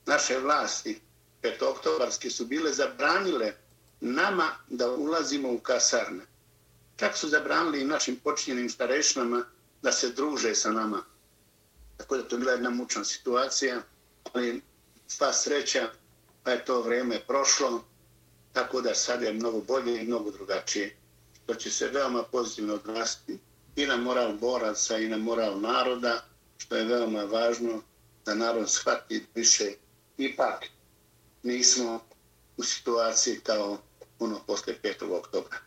naše vlasti, petoktobarske, su bile zabranile nama da ulazimo u kasarne. Čak su zabranili i našim počinjenim starešinama da se druže sa nama. Tako da to je bila jedna mučna situacija, ali sva sreća, pa je to vrijeme prošlo, tako da sad je mnogo bolje i mnogo drugačije. To će se veoma pozitivno odrasti i na moral boraca i na moral naroda, što je veoma važno da narod shvati više. Ipak nismo u situaciji kao ono posle 5. oktobra.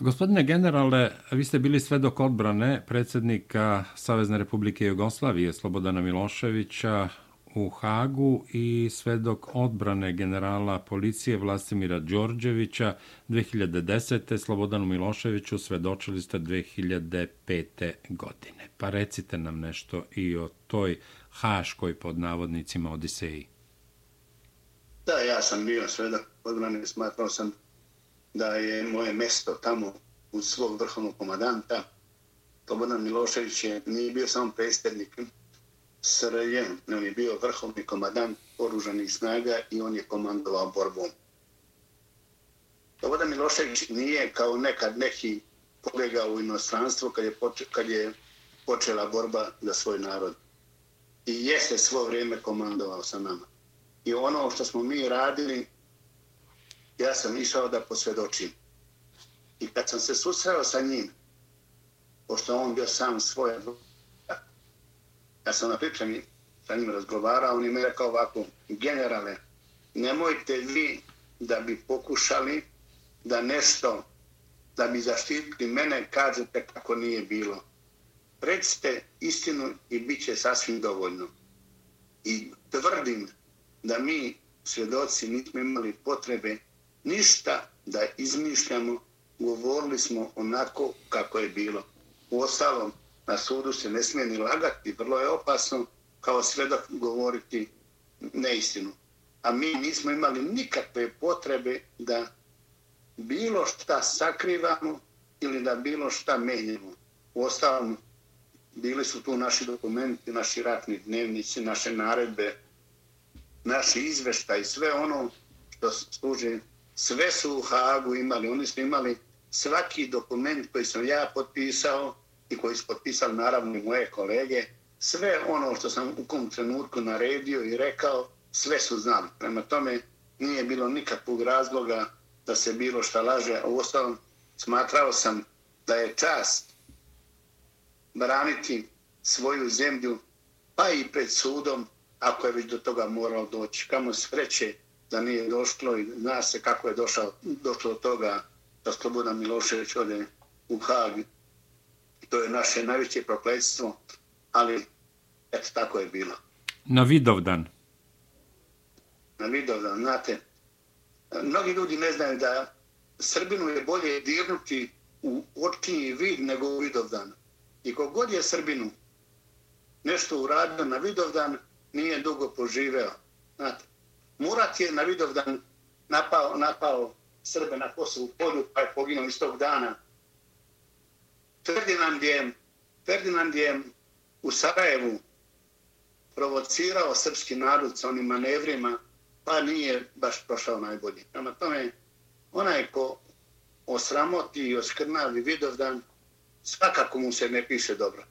Gospodine generale, vi ste bili svedok odbrane predsjednika Savezne republike Jugoslavije Slobodana Miloševića u Hagu i svedok odbrane generala policije Vlastimira Đorđevića 2010. Slobodanu Miloševiću svedočili ste 2005. godine. Pa recite nam nešto i o toj haškoj pod navodnicima Odiseji. Da, ja sam bio svedok odbrane, smatrao sam da je moje mesto tamo u svog vrhovnog komadanta. Slobodan Milošević je, nije bio samo predstavnik SRJ, on je bio vrhovni komadant oružanih snaga i on je komandovao borbom. Slobodan Milošević nije kao nekad neki kolega u inostranstvu kad je, poče, kad je počela borba za svoj narod. I jeste svo vrijeme komandovao sa nama. I ono što smo mi radili, ja sam išao da posvjedočim. I kad sam se susreo sa njim, pošto on bio sam svoj ja sam na pripremi sa njim razgovarao, on je mi rekao ovako, generale, nemojte vi da bi pokušali da nešto, da bi zaštitili mene, kažete kako nije bilo. Recite istinu i bit će sasvim dovoljno. I tvrdim da mi, svjedoci, nismo imali potrebe ništa da izmišljamo, govorili smo onako kako je bilo. U ostalom, na sudu se ne smije ni lagati, vrlo je opasno kao svedok govoriti neistinu. A mi nismo imali nikakve potrebe da bilo šta sakrivamo ili da bilo šta menjamo. U ostalom, bili su tu naši dokumenti, naši ratni dnevnici, naše naredbe, naši izveštaj, sve ono što služi sve su u Hagu imali, oni su imali svaki dokument koji sam ja potpisao i koji su potpisali naravno i moje kolege, sve ono što sam u kom trenutku naredio i rekao, sve su znali. Prema tome nije bilo nikakvog razloga da se bilo šta laže, u ostalom smatrao sam da je čast braniti svoju zemlju, pa i pred sudom, ako je već do toga morao doći. Kamo sreće da nije došlo i zna se kako je došao, došlo do toga da Slobodan Milošević ode u Hag. To je naše najveće prokledstvo, ali eto tako je bilo. Na Vidovdan. Na Vidovdan, znate, mnogi ljudi ne znaju da Srbinu je bolje dirnuti u očinji vid nego u Vidovdan. I kogod je Srbinu nešto uradio na Vidovdan, nije dugo poživeo. Znate, Murat je na Vidovdan napao, napao Srbe na Kosovu polju, pa je poginuo iz tog dana. Ferdinand je, Ferdinand je u Sarajevu provocirao srpski narod sa onim manevrima, pa nije baš prošao najbolje. Prema tome, onaj ko osramoti i oskrnavi Vidovdan, svakako mu se ne piše dobro.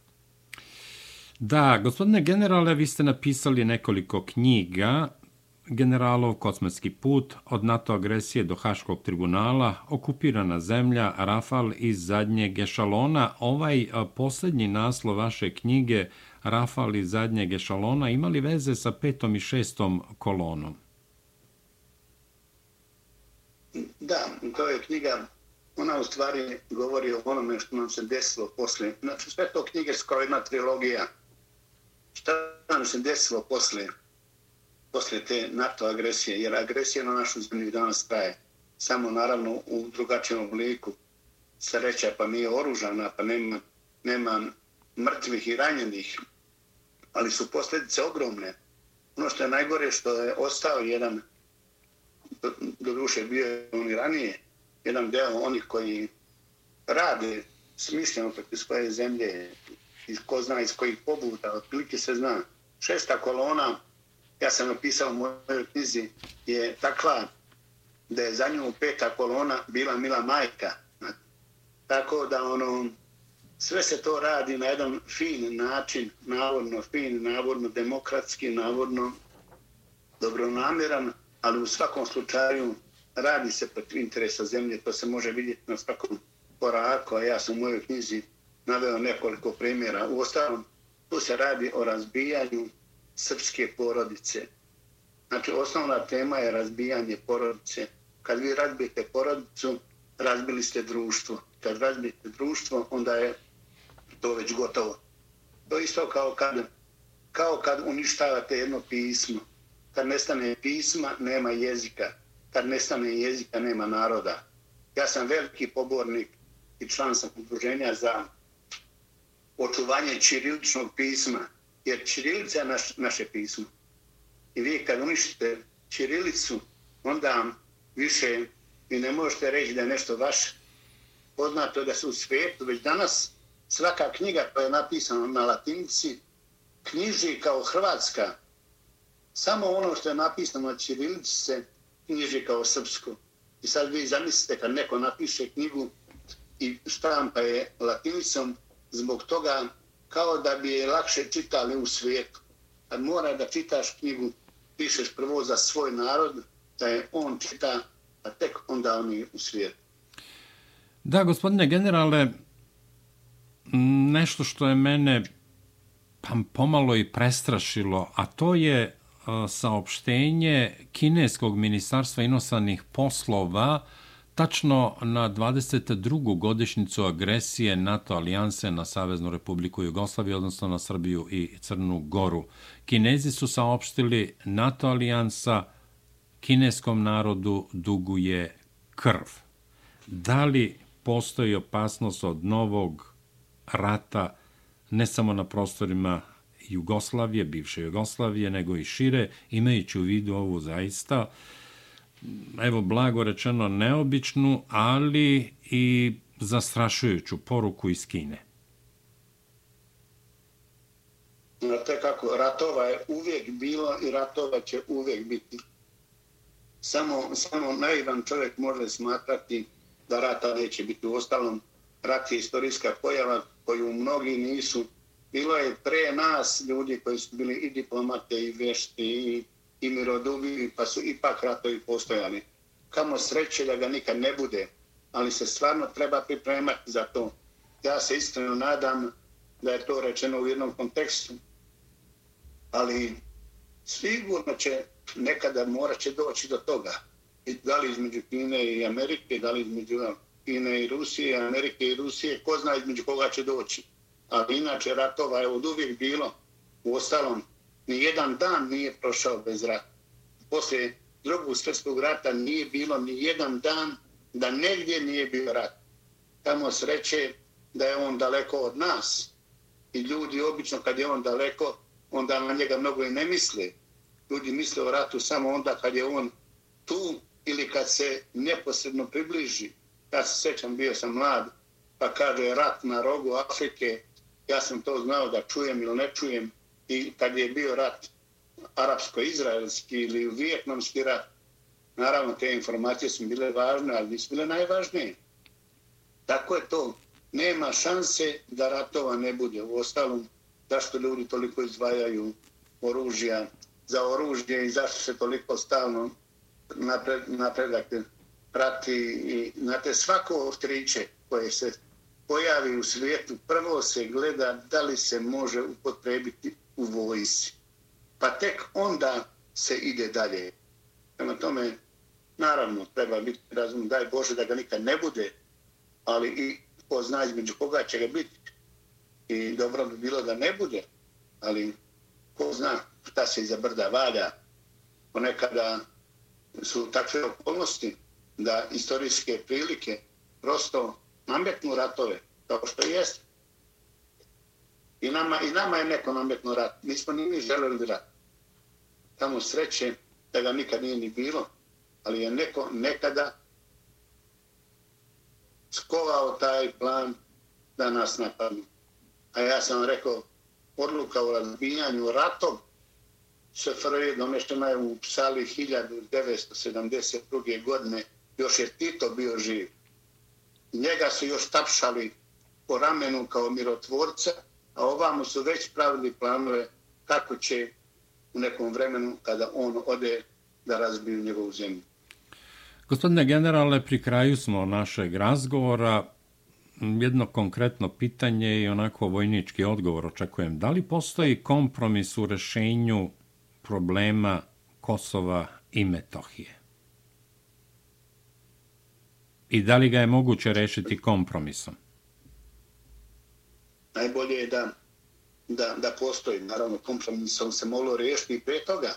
Da, gospodine generale, vi ste napisali nekoliko knjiga generalov kosmetski put od NATO agresije do Haškog tribunala, okupirana zemlja, Rafal iz zadnjeg ešalona. Ovaj posljednji naslov vaše knjige, Rafal iz zadnjeg ešalona, imali veze sa petom i šestom kolonom? Da, to je knjiga, ona u stvari govori o onome što nam se desilo posle. Znači, sve to knjige skoro jedna trilogija. Šta nam se desilo posle posle te NATO agresije, jer agresija na našu zemlju danas traje. samo naravno u drugačijem obliku sreća pa nije oružana, pa nema, nema mrtvih i ranjenih, ali su posljedice ogromne. Ono što je najgore što je ostao jedan, do duše bio on i ranije, jedan deo onih koji rade smišljeno proti svoje zemlje, iz ko zna iz kojih pobuda, otprilike se zna. Šesta kolona, ja sam napisao u mojoj knjizi, je takva da je za nju peta kolona bila Mila Majka. Tako da ono, sve se to radi na jedan fin način, navodno fin, navodno demokratski, navodno dobronamiran, ali u svakom slučaju radi se protiv interesa zemlje, to se može vidjeti na svakom koraku, a ja sam u mojoj knjizi naveo nekoliko primjera. U ostalom, tu se radi o razbijanju srpske porodice. Znači, osnovna tema je razbijanje porodice. Kad vi razbijete porodicu, razbili ste društvo. Kad razbijete društvo, onda je to već gotovo. To isto kao kad, kao kad uništavate jedno pismo. Kad nestane pisma, nema jezika. Kad nestane jezika, nema naroda. Ja sam veliki pobornik i član sam udruženja za očuvanje čiriličnog pisma, jer čirilica je naš, naše pismo. I vi kad uništite čirilicu, onda više vi ne možete reći da je nešto vaše. Poznato da su u svijetu, već danas svaka knjiga koja je napisana na latinici knjiži kao hrvatska. Samo ono što je napisano na čirilici se knjiži kao srpsko. I sad vi zamislite kad neko napiše knjigu i štampa je latinicom, zbog toga kao da bi je lakše čitali u svijetu. Kad mora da čitaš knjigu, pišeš prvo za svoj narod, da je on čita, a tek onda oni u svijetu. Da, gospodine generale, nešto što je mene pomalo i prestrašilo, a to je e, saopštenje Kineskog ministarstva inostranih poslova tačno na 22. godišnicu agresije NATO alijanse na Saveznu republiku Jugoslaviju, odnosno na Srbiju i Crnu Goru. Kinezi su saopštili NATO alijansa kineskom narodu duguje krv. Da li postoji opasnost od novog rata ne samo na prostorima Jugoslavije, bivše Jugoslavije, nego i šire, imajući u vidu ovu zaista, evo, blago rečeno, neobičnu, ali i zastrašujuću poruku iz Kine. Znate kako, ratova je uvijek bilo i ratova će uvijek biti. Samo, samo naivan čovjek može smatrati da rata neće biti. U ostalom, rat je istorijska pojava koju mnogi nisu. Bilo je pre nas ljudi koji su bili i diplomate i vešti i, i mirodubi, pa su ipak ratovi postojali. Kamo sreće da ga nikad ne bude, ali se stvarno treba pripremati za to. Ja se iskreno nadam da je to rečeno u jednom kontekstu, ali sigurno će nekada morat će doći do toga. I da li između Kine i Amerike, da li između Kine i Rusije, Amerike i Rusije, ko zna između koga će doći. Ali inače ratova je od uvijek bilo. U ostalom, ni jedan dan nije prošao bez rata. Poslije drugog svjetskog rata nije bilo ni jedan dan da negdje nije bio rat. Tamo sreće da je on daleko od nas. I ljudi obično kad je on daleko, onda na njega mnogo i ne misle. Ljudi misle o ratu samo onda kad je on tu ili kad se neposredno približi ja se sećam, bio sam mlad, pa kaže rat na rogu Afrike, ja sam to znao da čujem ili ne čujem, i kad je bio rat arapsko-izraelski ili vijetnamski rat, naravno te informacije su bile važne, ali nisu bile najvažnije. Tako je to. Nema šanse da ratova ne bude. U ostalom, zašto ljudi toliko izdvajaju oružja za oružje i zašto se toliko stalno napred, napredak prati i znate svako otkriće koje se pojavi u svijetu prvo se gleda da li se može upotrebiti u vojsi. Pa tek onda se ide dalje. Prema tome, naravno, treba biti razum, daj Bože da ga nikad ne bude, ali i ko zna između koga će ga biti. I dobro bi bilo da ne bude, ali ko zna šta se iza brda valja. Ponekada su takve okolnosti da istorijske prilike prosto nametnu ratove, kao što jeste. I nama, I nama je neko nametno rat. Nismo ni mi želeli rat. Tamo sreće da ga nikad nije ni bilo, ali je neko nekada skovao taj plan da nas napadne. A ja sam rekao, odluka o razbijanju ratom SFRJ domeštena je u psali 1972. godine, još je Tito bio živ. Njega su još tapšali po ramenu kao mirotvorca, a ovamo su već pravili planove kako će u nekom vremenu kada on ode da razbiju njegovu zemlju. Gospodine generale, pri kraju smo našeg razgovora. Jedno konkretno pitanje i onako vojnički odgovor očekujem. Da li postoji kompromis u rešenju problema Kosova i Metohije? I da li ga je moguće rešiti kompromisom? Najbolje je da, da, da postoji. Naravno, kompromisom se moglo rešiti i pre toga.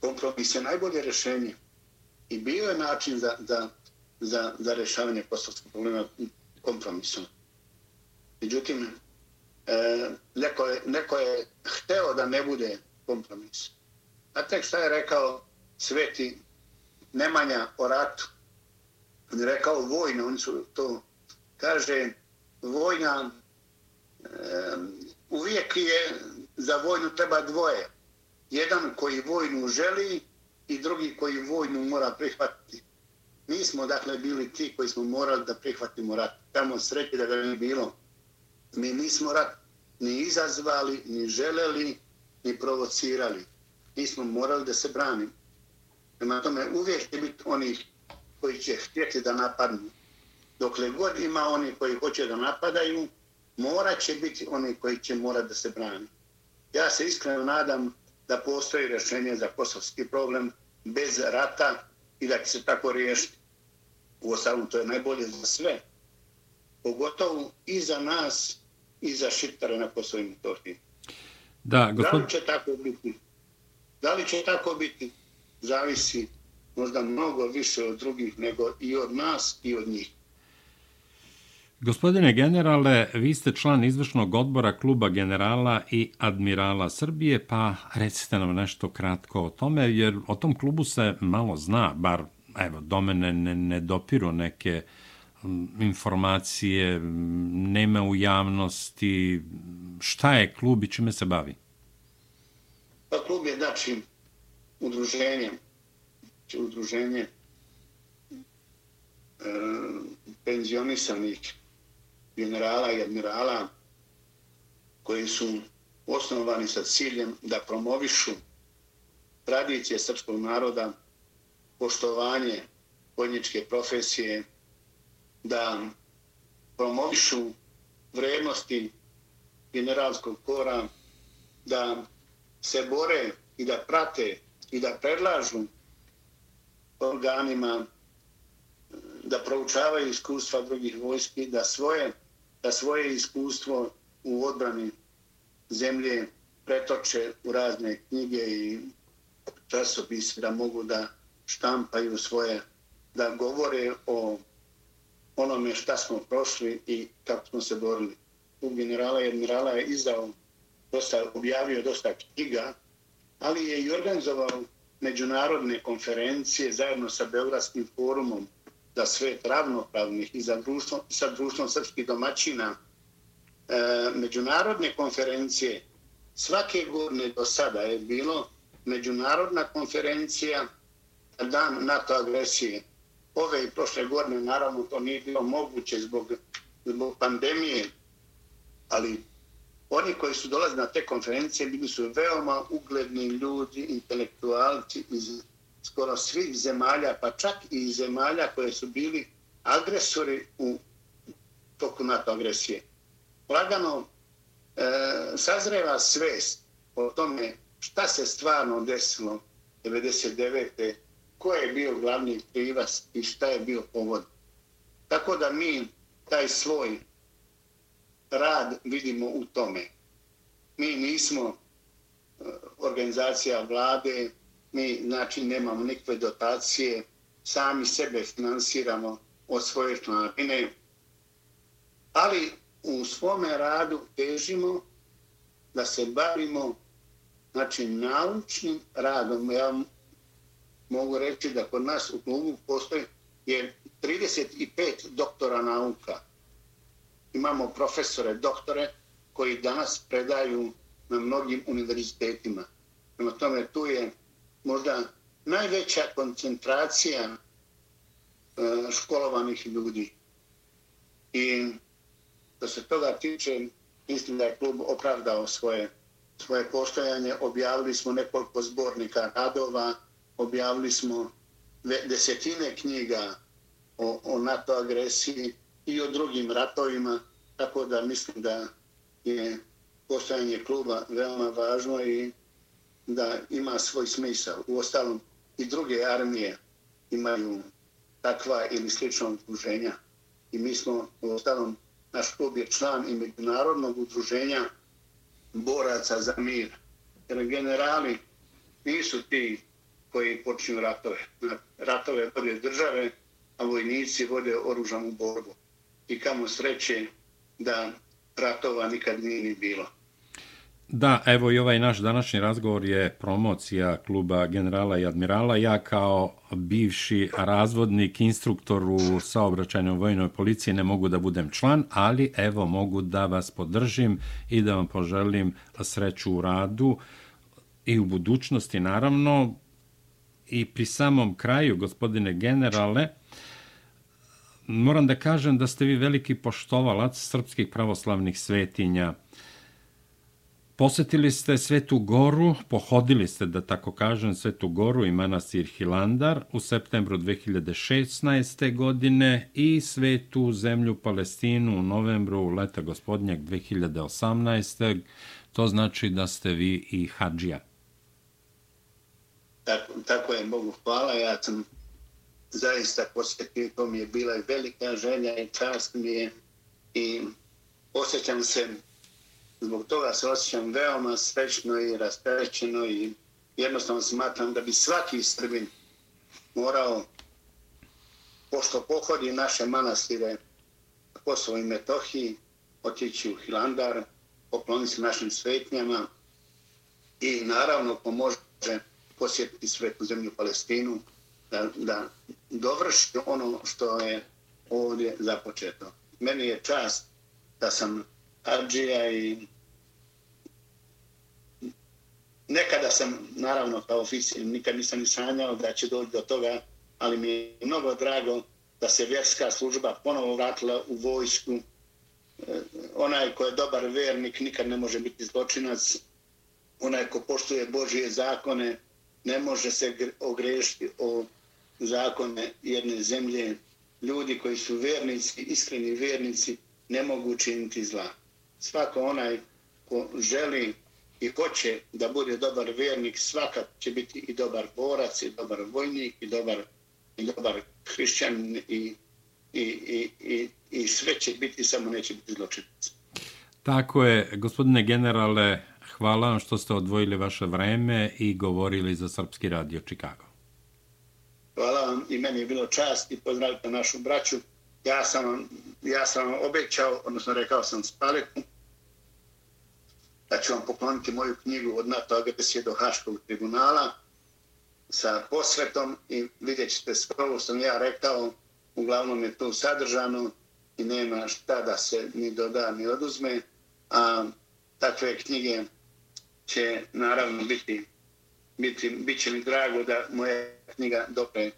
Kompromis je najbolje rešenje. I bio je način za, za, za, za rešavanje kosovskog problema kompromisom. Međutim, e, neko, je, neko je hteo da ne bude kompromis. A tek šta je rekao sveti Nemanja o ratu? On je rekao vojna, oni su to, kaže, vojna, uvijek je za vojnu treba dvoje. Jedan koji vojnu želi i drugi koji vojnu mora prihvatiti. Mi smo dakle bili ti koji smo morali da prihvatimo rat. Tamo sreće da ga ne bilo. Mi nismo rat ni izazvali, ni želeli, ni provocirali. Mi smo morali da se branimo. Prema tome uvijek će biti onih koji će htjeti da napadnu. Dokle god ima oni koji hoće da napadaju, mora će biti oni koji će morati da se brani. Ja se iskreno nadam da postoji rješenje za kosovski problem bez rata i da će se tako riješiti. U ostalom, to je najbolje za sve. Pogotovo i za nas i za šiptare na Kosovo i Da, gospod... da li će tako biti? Da li će tako biti? Zavisi možda mnogo više od drugih nego i od nas i od njih. Gospodine generale, vi ste član izvršnog odbora kluba generala i admirala Srbije, pa recite nam nešto kratko o tome, jer o tom klubu se malo zna, bar evo, do mene ne, ne dopiru neke informacije, nema u javnosti. Šta je klub i čime se bavi? Pa klub je znači udruženje, znači, udruženje e, penzionisanih generala i admirala koji su osnovani sa ciljem da promovišu tradicije srpskog naroda, poštovanje vojničke profesije, da promovišu vrednosti generalskog kora, da se bore i da prate i da predlažu organima da proučavaju iskustva drugih vojski, da svoje da svoje iskustvo u odbrani zemlje pretoče u razne knjige i časopise da mogu da štampaju svoje, da govore o onome šta smo prošli i kako smo se borili. U generala i admirala je izdao, dosta, objavio dosta knjiga, ali je i organizovao međunarodne konferencije zajedno sa Beogradskim forumom za svet ravnopravnih i za društvo, sa društvom srpskih domaćina e, međunarodne konferencije svake godine do sada je bilo međunarodna konferencija dan NATO agresije. Ove i prošle godine naravno to nije bilo moguće zbog, zbog pandemije, ali oni koji su dolazili na te konferencije bili su veoma ugledni ljudi, intelektualci iz skoro svih zemalja, pa čak i zemalja koje su bili agresori u toku NATO agresije. Lagano e, sazreva svest o tome šta se stvarno desilo 99. ko je bio glavni krivac i šta je bio povod. Tako da mi taj svoj rad vidimo u tome. Mi nismo e, organizacija vlade, mi znači nemamo nikakve dotacije, sami sebe finansiramo od svoje članine, ali u svome radu težimo da se bavimo znači, naučnim radom. Ja mogu reći da kod nas u klubu postoji je 35 doktora nauka. Imamo profesore, doktore koji danas predaju na mnogim univerzitetima. Prema tome, tu je možda najveća koncentracija e, školovanih ljudi. I da se toga tiče, mislim da je klub opravdao svoje, svoje postojanje. Objavili smo nekoliko zbornika radova, objavili smo desetine knjiga o, o NATO agresiji i o drugim ratovima, tako da mislim da je postojanje kluba veoma važno i da ima svoj smisao. U ostalom, i druge armije imaju takva ili slična udruženja. I mi smo, u ostalom, naš klub je član i međunarodnog udruženja boraca za mir. Jer generali nisu ti koji počinju ratove. Ratove vode države, a vojnici vode oružanu borbu. I kamo sreće da ratova nikad nije ni bilo. Da, evo i ovaj naš današnji razgovor je promocija kluba generala i admirala. Ja kao bivši razvodnik, instruktor u saobraćajnoj vojnoj policiji ne mogu da budem član, ali evo mogu da vas podržim i da vam poželim sreću u radu i u budućnosti naravno. I pri samom kraju, gospodine generale, moram da kažem da ste vi veliki poštovalac srpskih pravoslavnih svetinja. Posetili ste Svetu Goru, pohodili ste, da tako kažem, Svetu Goru i manastir Hilandar u septembru 2016. godine i Svetu zemlju Palestinu u novembru leta gospodnjak 2018. To znači da ste vi i hađija. Tako, tako je, Bogu hvala. Ja sam zaista posjetio, to mi je bila i velika želja i čast mi je i osjećam se zbog toga se osjećam veoma srećno i rasterećeno i jednostavno smatram da bi svaki Srbin morao, pošto pohodi naše manastire na Kosovo i Metohiji, otići u Hilandar, pokloniti se našim svetnjama i naravno pomože posjetiti svetu zemlju Palestinu, da, da dovrši ono što je ovdje započeto. Meni je čast da sam Adžija i nekada sam, naravno, kao oficir, nikad nisam ni sanjao da će doći do toga, ali mi je mnogo drago da se vjerska služba ponovo vratila u vojsku. E, onaj ko je dobar vernik nikad ne može biti zločinac. Onaj ko poštuje Božije zakone ne može se ogrešiti o zakone jedne zemlje. Ljudi koji su vernici, iskreni vernici, ne mogu učiniti zla. Svako onaj ko želi i hoće da bude dobar vjernik, svaka će biti i dobar borac, i dobar vojnik, i dobar, i dobar hrišćan, i, i, i, i, i sve će biti, samo neće biti zločinac. Tako je, gospodine generale, hvala vam što ste odvojili vaše vreme i govorili za Srpski radio Čikago. Hvala vam i meni je bilo čast i pozdravite našu braću. Ja sam, ja sam obećao, odnosno rekao sam Spaleku, da ću vam pokloniti moju knjigu od NATO agresije do Haškog tribunala sa posvetom i vidjet ćete sve ovo sam ja rekao, uglavnom je to sadržano i nema šta da se ni doda ni oduzme, a takve knjige će naravno biti, biti bit će mi drago da moja knjiga dopre,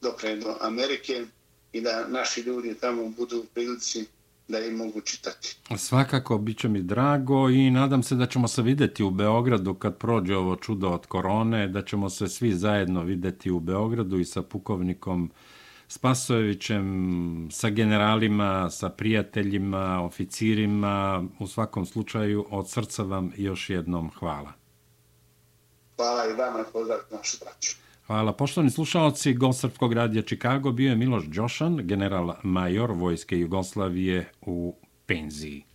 dopre do Amerike i da naši ljudi tamo budu u prilici da im mogu čitati. Svakako, bit će mi drago i nadam se da ćemo se videti u Beogradu kad prođe ovo čudo od korone, da ćemo se svi zajedno videti u Beogradu i sa pukovnikom Spasojevićem, sa generalima, sa prijateljima, oficirima. U svakom slučaju, od srca vam još jednom hvala. Hvala i vama, pozdrav našu braću. Hvala. Poštovani slušalci, gost Srpskog radija Čikago bio je Miloš Đošan, general major Vojske Jugoslavije u penziji.